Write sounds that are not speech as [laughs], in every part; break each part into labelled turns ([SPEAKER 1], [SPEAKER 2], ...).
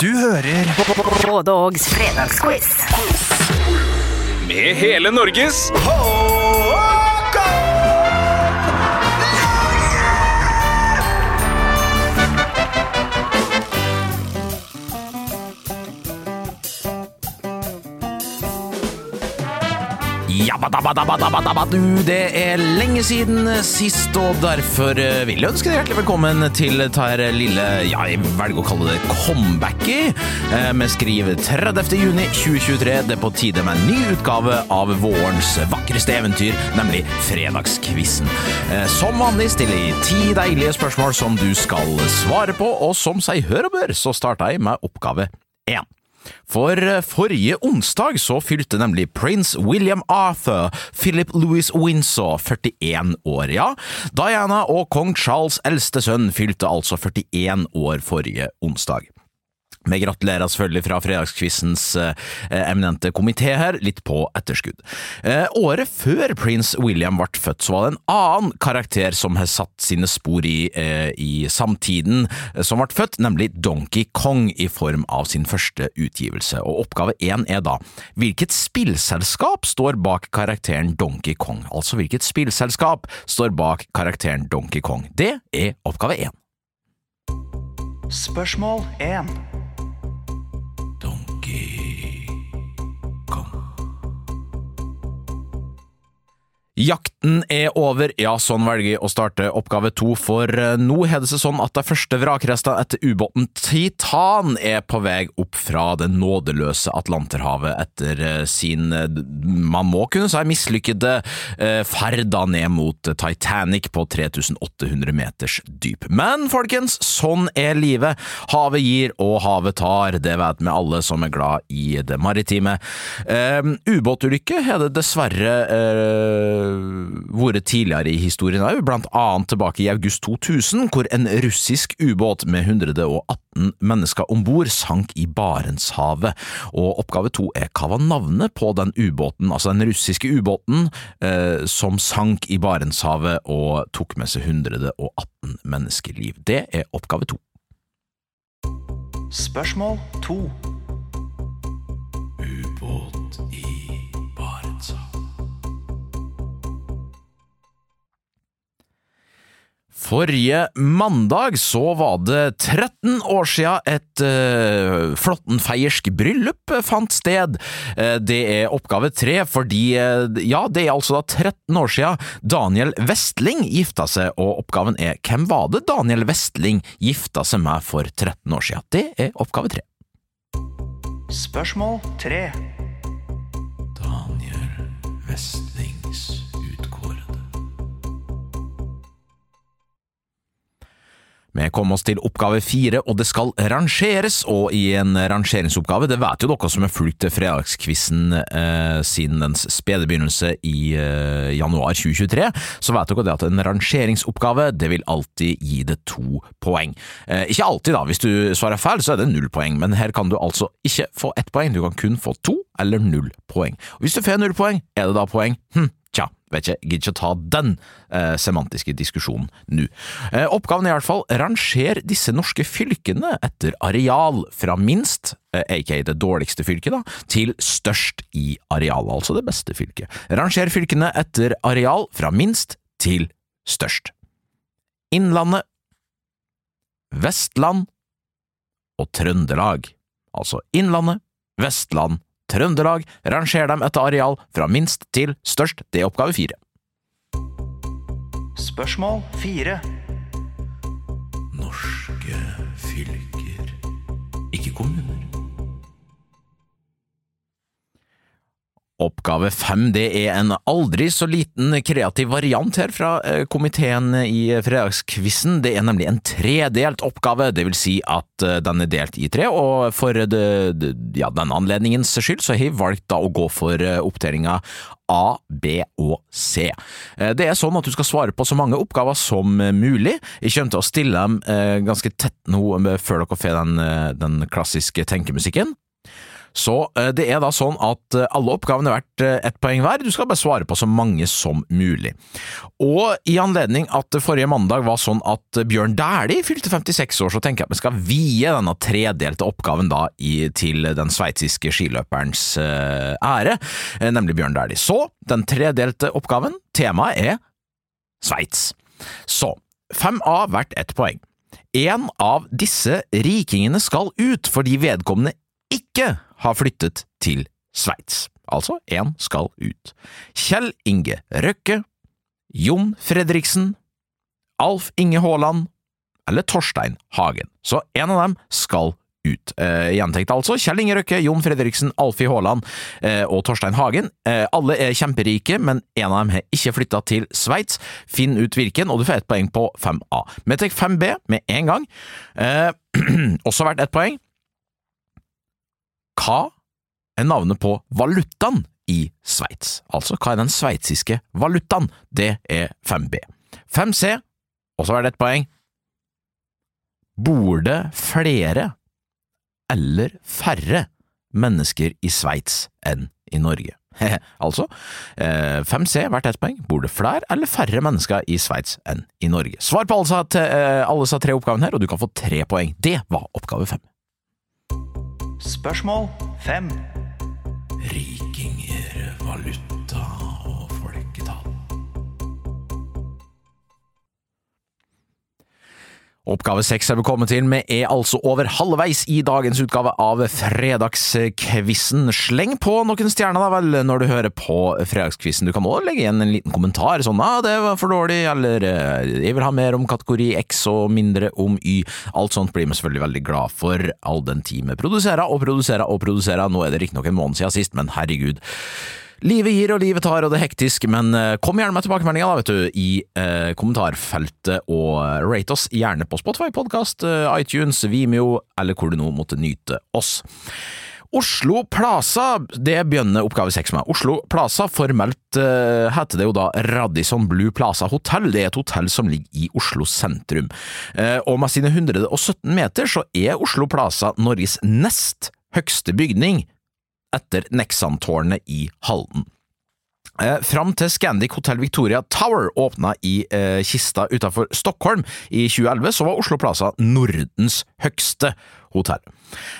[SPEAKER 1] Du hører
[SPEAKER 2] Både Ågs fredagsquiz.
[SPEAKER 3] Med hele Norges
[SPEAKER 4] Jabbadabadabadabadabba, du, det er lenge siden sist, og derfor eh, vil jeg ønske deg hjertelig velkommen til dette lille, ja, jeg velger å kalle det comebacket. Eh, Vi skriver 30. juni 2023. Det er på tide med en ny utgave av vårens vakreste eventyr, nemlig Fredagskvissen. Eh, Som vanlig stiller jeg ti deilige spørsmål som du skal svare på, og som seg hør og bør, så starter jeg med oppgave én. For eh, forrige onsdag så fylte nemlig prins William Arthur Philip Louis Windsor 41 år, ja. Diana og kong Charles' eldste sønn fylte altså 41 år forrige onsdag. Vi gratulerer selvfølgelig fra fredagskvissens eh, eminente komité her, litt på etterskudd. Eh, året før prins William ble født, så var det en annen karakter som har satt sine spor i, eh, i samtiden, eh, som ble født, nemlig Donkey Kong i form av sin første utgivelse. Og Oppgave én er da hvilket spillselskap står bak karakteren Donkey Kong? Altså hvilket spillselskap står bak karakteren Donkey Kong? Det er oppgave én.
[SPEAKER 1] Spørsmål 1.
[SPEAKER 4] Jakten er over, ja, sånn velger å starte oppgave to, for eh, nå har det seg sånn at de første vrakrestene etter ubåten Titan er på vei opp fra det nådeløse Atlanterhavet etter eh, sin, eh, man må kunne si, mislykkede ferda ned mot Titanic på 3800 meters dyp. Men folkens, sånn er livet. Havet gir og havet tar, det vet vi alle som er glad i det maritime. Ubåtulykke er det dessverre vært tidligere i historien òg, blant annet tilbake i august 2000, hvor en russisk ubåt med 118 mennesker om bord sank i Barentshavet. Og oppgave to er hva var navnet på den ubåten, altså den russiske ubåten eh, som sank i Barentshavet og tok med seg 118 menneskeliv. Det er oppgave to.
[SPEAKER 1] Spørsmål 2.
[SPEAKER 4] Ubåt i Forrige mandag så var det 13 år siden et uh, flåttenfeiersk bryllup fant sted. Uh, det er oppgave tre, fordi uh, ja, det er altså da 13 år siden Daniel Vestling gifta seg, og oppgaven er hvem var det Daniel Vestling gifta seg med for 13 år siden? Det er oppgave tre.
[SPEAKER 1] Spørsmål tre.
[SPEAKER 4] Daniel Vestlings Vi kom oss til oppgave fire, og det skal rangeres, og i en rangeringsoppgave, det vet jo dere som har fulgt fredagskvissen eh, siden dens spede begynnelse i eh, januar 2023, så vet dere det at en rangeringsoppgave, det vil alltid gi det to poeng. Eh, ikke alltid da, hvis du svarer feil så er det null poeng, men her kan du altså ikke få ett poeng, du kan kun få to eller null poeng. Og hvis du får null poeng, er det da poeng? Hm, vet ikke, gidder ikke å ta den eh, semantiske diskusjonen nå. Eh, oppgaven er i hvert fall ranger disse norske fylkene etter areal fra minst, eh, aka det dårligste fylket, da, til størst i areal, altså det beste fylket. Ranger fylkene etter areal fra minst til størst. Innlandet, Vestland og Trøndelag, altså Innlandet, Vestland, Trøndelag, ranger dem etter areal fra minst til størst. Det er oppgave fire.
[SPEAKER 1] Spørsmål 4.
[SPEAKER 4] Oppgave fem det er en aldri så liten kreativ variant her fra eh, komiteen i fredagskvissen. Det er nemlig en tredelt oppgave, det vil si at eh, den er delt i tre, og for det, det, ja, denne anledningens skyld så har jeg valgt da å gå for eh, oppdelinga A, B og C. Eh, Det er sånn at du skal svare på så mange oppgaver som mulig. Jeg kommer til å stille dem eh, ganske tett nå eh, før dere får den, eh, den klassiske tenkemusikken. Så eh, det er da sånn at eh, alle oppgavene er verdt eh, ett poeng hver, du skal bare svare på så mange som mulig. Og i anledning at forrige mandag var sånn at Bjørn Dæhlie fylte 56 år, så tenker jeg at vi skal vie denne tredelte oppgaven da i, til den sveitsiske skiløperens ære, nemlig Bjørn Dæhlie. Så den tredelte oppgaven, temaet er Sveits. Så, fem A hvert ett poeng. En av disse rikingene skal ut fordi vedkommende ikke har flyttet til Sveits. Altså, én skal ut. Kjell Inge Røkke, Jon Fredriksen, Alf Inge Haaland eller Torstein Hagen. Så en av dem skal ut. Eh, gjentenkt altså, Kjell Inge Røkke, Jon Fredriksen, Alfie Haaland eh, og Torstein Hagen. Eh, alle er kjemperike, men en av dem har ikke flytta til Sveits. Finn ut hvilken, og du får ett poeng på 5A. Vi tar 5B med en gang. Eh, [clears throat] også verdt ett poeng. Hva er navnet på valutaen i Sveits? Altså, hva er den sveitsiske valutaen? Det er 5B. 5C, og så er det ett poeng. Bor det flere eller færre mennesker i Sveits enn i Norge? [laughs] altså, eh, 5C hvert ett poeng. Bor det flere eller færre mennesker i Sveits enn i Norge? Svar på alle sa, eh, tre oppgavene her, og du kan få tre poeng. Det var oppgave fem.
[SPEAKER 1] Spørsmål 5.
[SPEAKER 4] Rikinger, valuta Oppgave seks er vi kommet til. Vi er altså over halvveis i dagens utgave av Fredagskvissen. Sleng på noen stjerner da vel når du hører på Fredagskvissen. Du kan også legge igjen en liten kommentar sånn ah, 'det var for dårlig', eller eh, 'jeg vil ha mer om kategori X og mindre om Y'. Alt sånt blir vi selvfølgelig veldig glad for, all den tid vi produserer og produserer og produserer. Nå er det riktignok en måned siden sist, men herregud. Livet gir og livet tar, og det er hektisk, men eh, kom gjerne med tilbakemeldinger da, vet du, i eh, kommentarfeltet, og rate oss gjerne på Spotify, podcast, eh, iTunes, Vimeo, eller hvor du nå måtte nyte oss. Oslo Plaza, det begynner oppgave seks med. Oslo Plaza, formelt eh, heter det jo da Radisson Blue Plaza Hotel. Det er et hotell som ligger i Oslo sentrum. Eh, og med sine 117 meter så er Oslo Plaza Norges nest høgste bygning etter Nexan-tårnet i Halden. Eh, fram til Scandic Hotel Victoria Tower åpna i eh, Kista utenfor Stockholm i 2011, så var Oslo Plaza Nordens høgste hotell.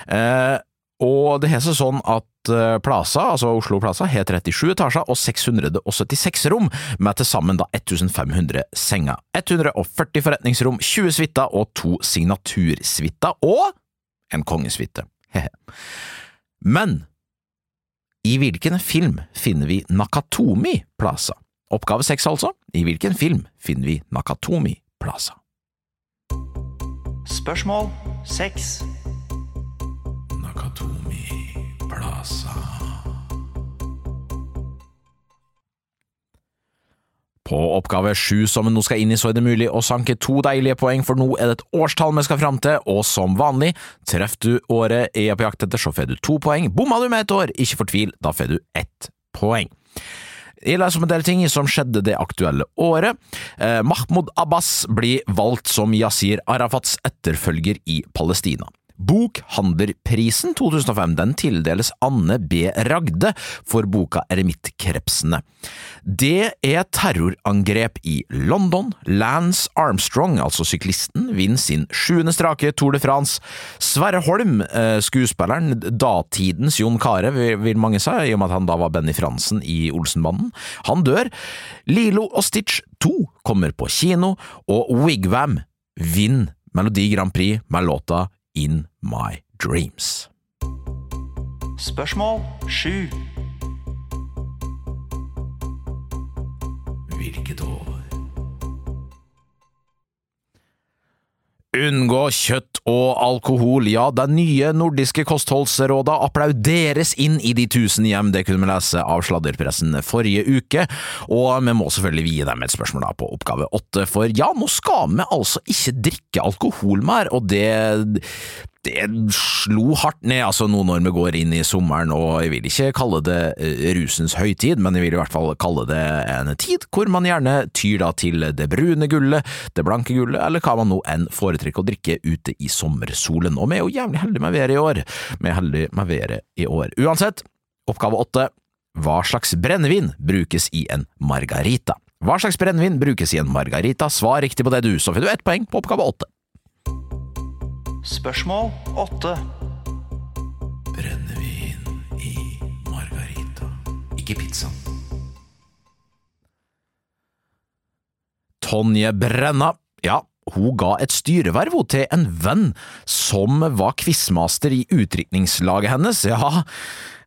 [SPEAKER 4] Eh, og det har seg sånn at eh, Plaza, altså Oslo Plaza, har 37 etasjer og 676 rom, med til sammen da 1500 senger. 140 forretningsrom, 20 suiter og to signatursuiter, og en kongesuite. Men i hvilken film finner vi Nakatomi Plaza? Oppgave seks, altså. I hvilken film finner vi Nakatomi Plaza?
[SPEAKER 1] Spørsmål 6.
[SPEAKER 4] Nakatomi Plaza På oppgave sju som vi nå skal inn i, så er det mulig å sanke to deilige poeng, for nå er det et årstall vi skal fram til, og som vanlig, treffer du året jeg er på jakt etter, så får du to poeng. Bomma du med et år, ikke fortvil, da får du ett poeng. Jeg leser om en del ting som skjedde det aktuelle året. Eh, Mahmoud Abbas blir valgt som Yasir Arafats etterfølger i Palestina. Bokhandlerprisen 2005 den tildeles Anne B. Ragde for boka Eremittkrepsene. Det er terrorangrep i London. Lance Armstrong, altså syklisten, vinner sin sjuende strake Tour de France. Sverre Holm, eh, skuespilleren, datidens Jon vil vil mange si, i og med at han da var Benny Fransen i Olsenbanden, han dør. Lilo og Stitch 2 kommer på kino, og Wigwam vinner Melodi Grand Prix med låta In My Dreams.
[SPEAKER 1] Spørsmål 7.
[SPEAKER 4] Unngå kjøtt og alkohol. Ja, de nye nordiske kostholdsråda applauderes inn i de tusen hjem, det kunne vi lese av sladderpressen forrige uke, og vi må selvfølgelig vie dem et spørsmål da på oppgave åtte, for ja, nå skal vi altså ikke drikke alkohol mer, og det det slo hardt ned, altså nå når vi går inn i sommeren, og jeg vil ikke kalle det eh, rusens høytid, men jeg vil i hvert fall kalle det en tid hvor man gjerne tyr da til det brune gullet, det blanke gullet, eller hva man nå enn foretrekker å drikke ute i sommersolen, og vi er jo jævlig heldige med været i år. Vi er heldige med været i år. Uansett, oppgave åtte. Hva slags brennevin brukes i en margarita? Hva slags brennevin brukes i en margarita? Svar riktig på det, du, så får du ett poeng på oppgave åtte.
[SPEAKER 1] Spørsmål 8.
[SPEAKER 4] Brennevin i margarita. Ikke pizza. Tonje Brenna, ja, hun ga et styreverv til en venn som var quizmaster i utdrikningslaget hennes. Ja,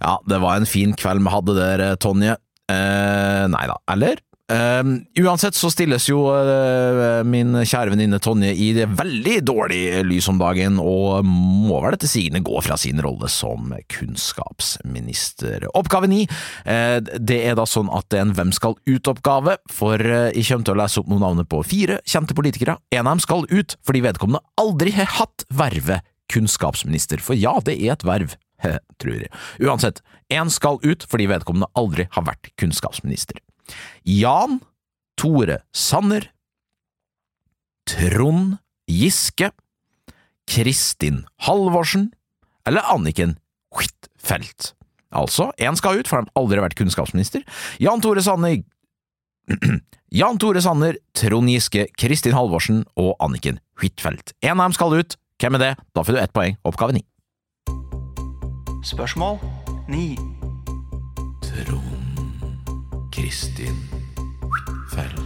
[SPEAKER 4] ja, det var en fin kveld vi hadde der, Tonje. Eh, nei da, eller? Uh, uansett så stilles jo uh, min kjære venninne Tonje i det veldig dårlig lys om dagen, og må vel etter sigende gå fra sin rolle som kunnskapsminister. Oppgave ni, uh, det er da sånn at det er en Hvem skal ut-oppgave, for jeg kommer til å lese opp noen navn på fire kjente politikere. En av dem skal ut fordi vedkommende aldri har hatt vervet kunnskapsminister, for ja, det er et verv. [laughs] Tror jeg. Uansett, én skal ut fordi vedkommende aldri har vært kunnskapsminister. Jan Tore Sanner, Trond Giske, Kristin Halvorsen eller Anniken Huitfeldt. Altså, én skal ut, for han har aldri vært kunnskapsminister. Jan Tore Sanner [clears throat] Jan Tore Sanner, Trond Giske, Kristin Halvorsen og Anniken Huitfeldt. En av dem skal ut. Hvem er det? Da får du ett poeng. Oppgave ni.
[SPEAKER 1] Spørsmål 9.
[SPEAKER 4] Trond Kristin Feld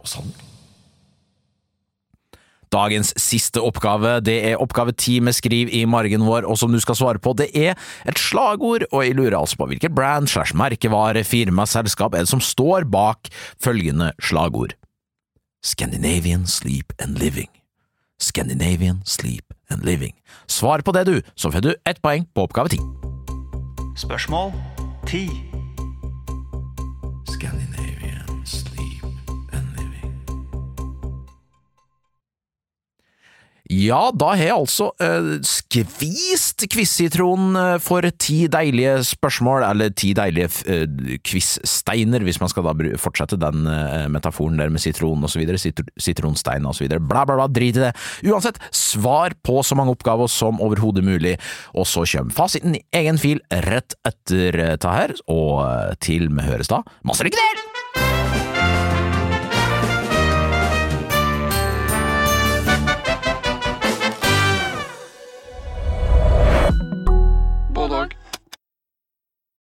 [SPEAKER 4] og Sander. Dagens siste oppgave, det er oppgave ti med skriv i margen vår, og som du skal svare på, det er et slagord, og jeg lurer altså på hvilket brand slash merkevare, firma, selskap er det som står bak følgende slagord. Scandinavian Sleep and Living. Scandinavian Sleep and Living. Svar på det, du, så får du ett poeng på oppgave ti.
[SPEAKER 1] Spørsmål 10.
[SPEAKER 4] Ja, da har jeg altså eh, skvist quiz-sitronen uh, for ti deilige spørsmål, eller ti deilige uh, quiz-steiner, hvis man skal da fortsette den eh, metaforen der med sitron så videre, sitronstein videre, bla bla bla, drit i det. Uansett, svar på så mange oppgaver som overhodet mulig, og så kommer fasiten i egen fil rett etter ta her, og til vi høres da, masse lykke til!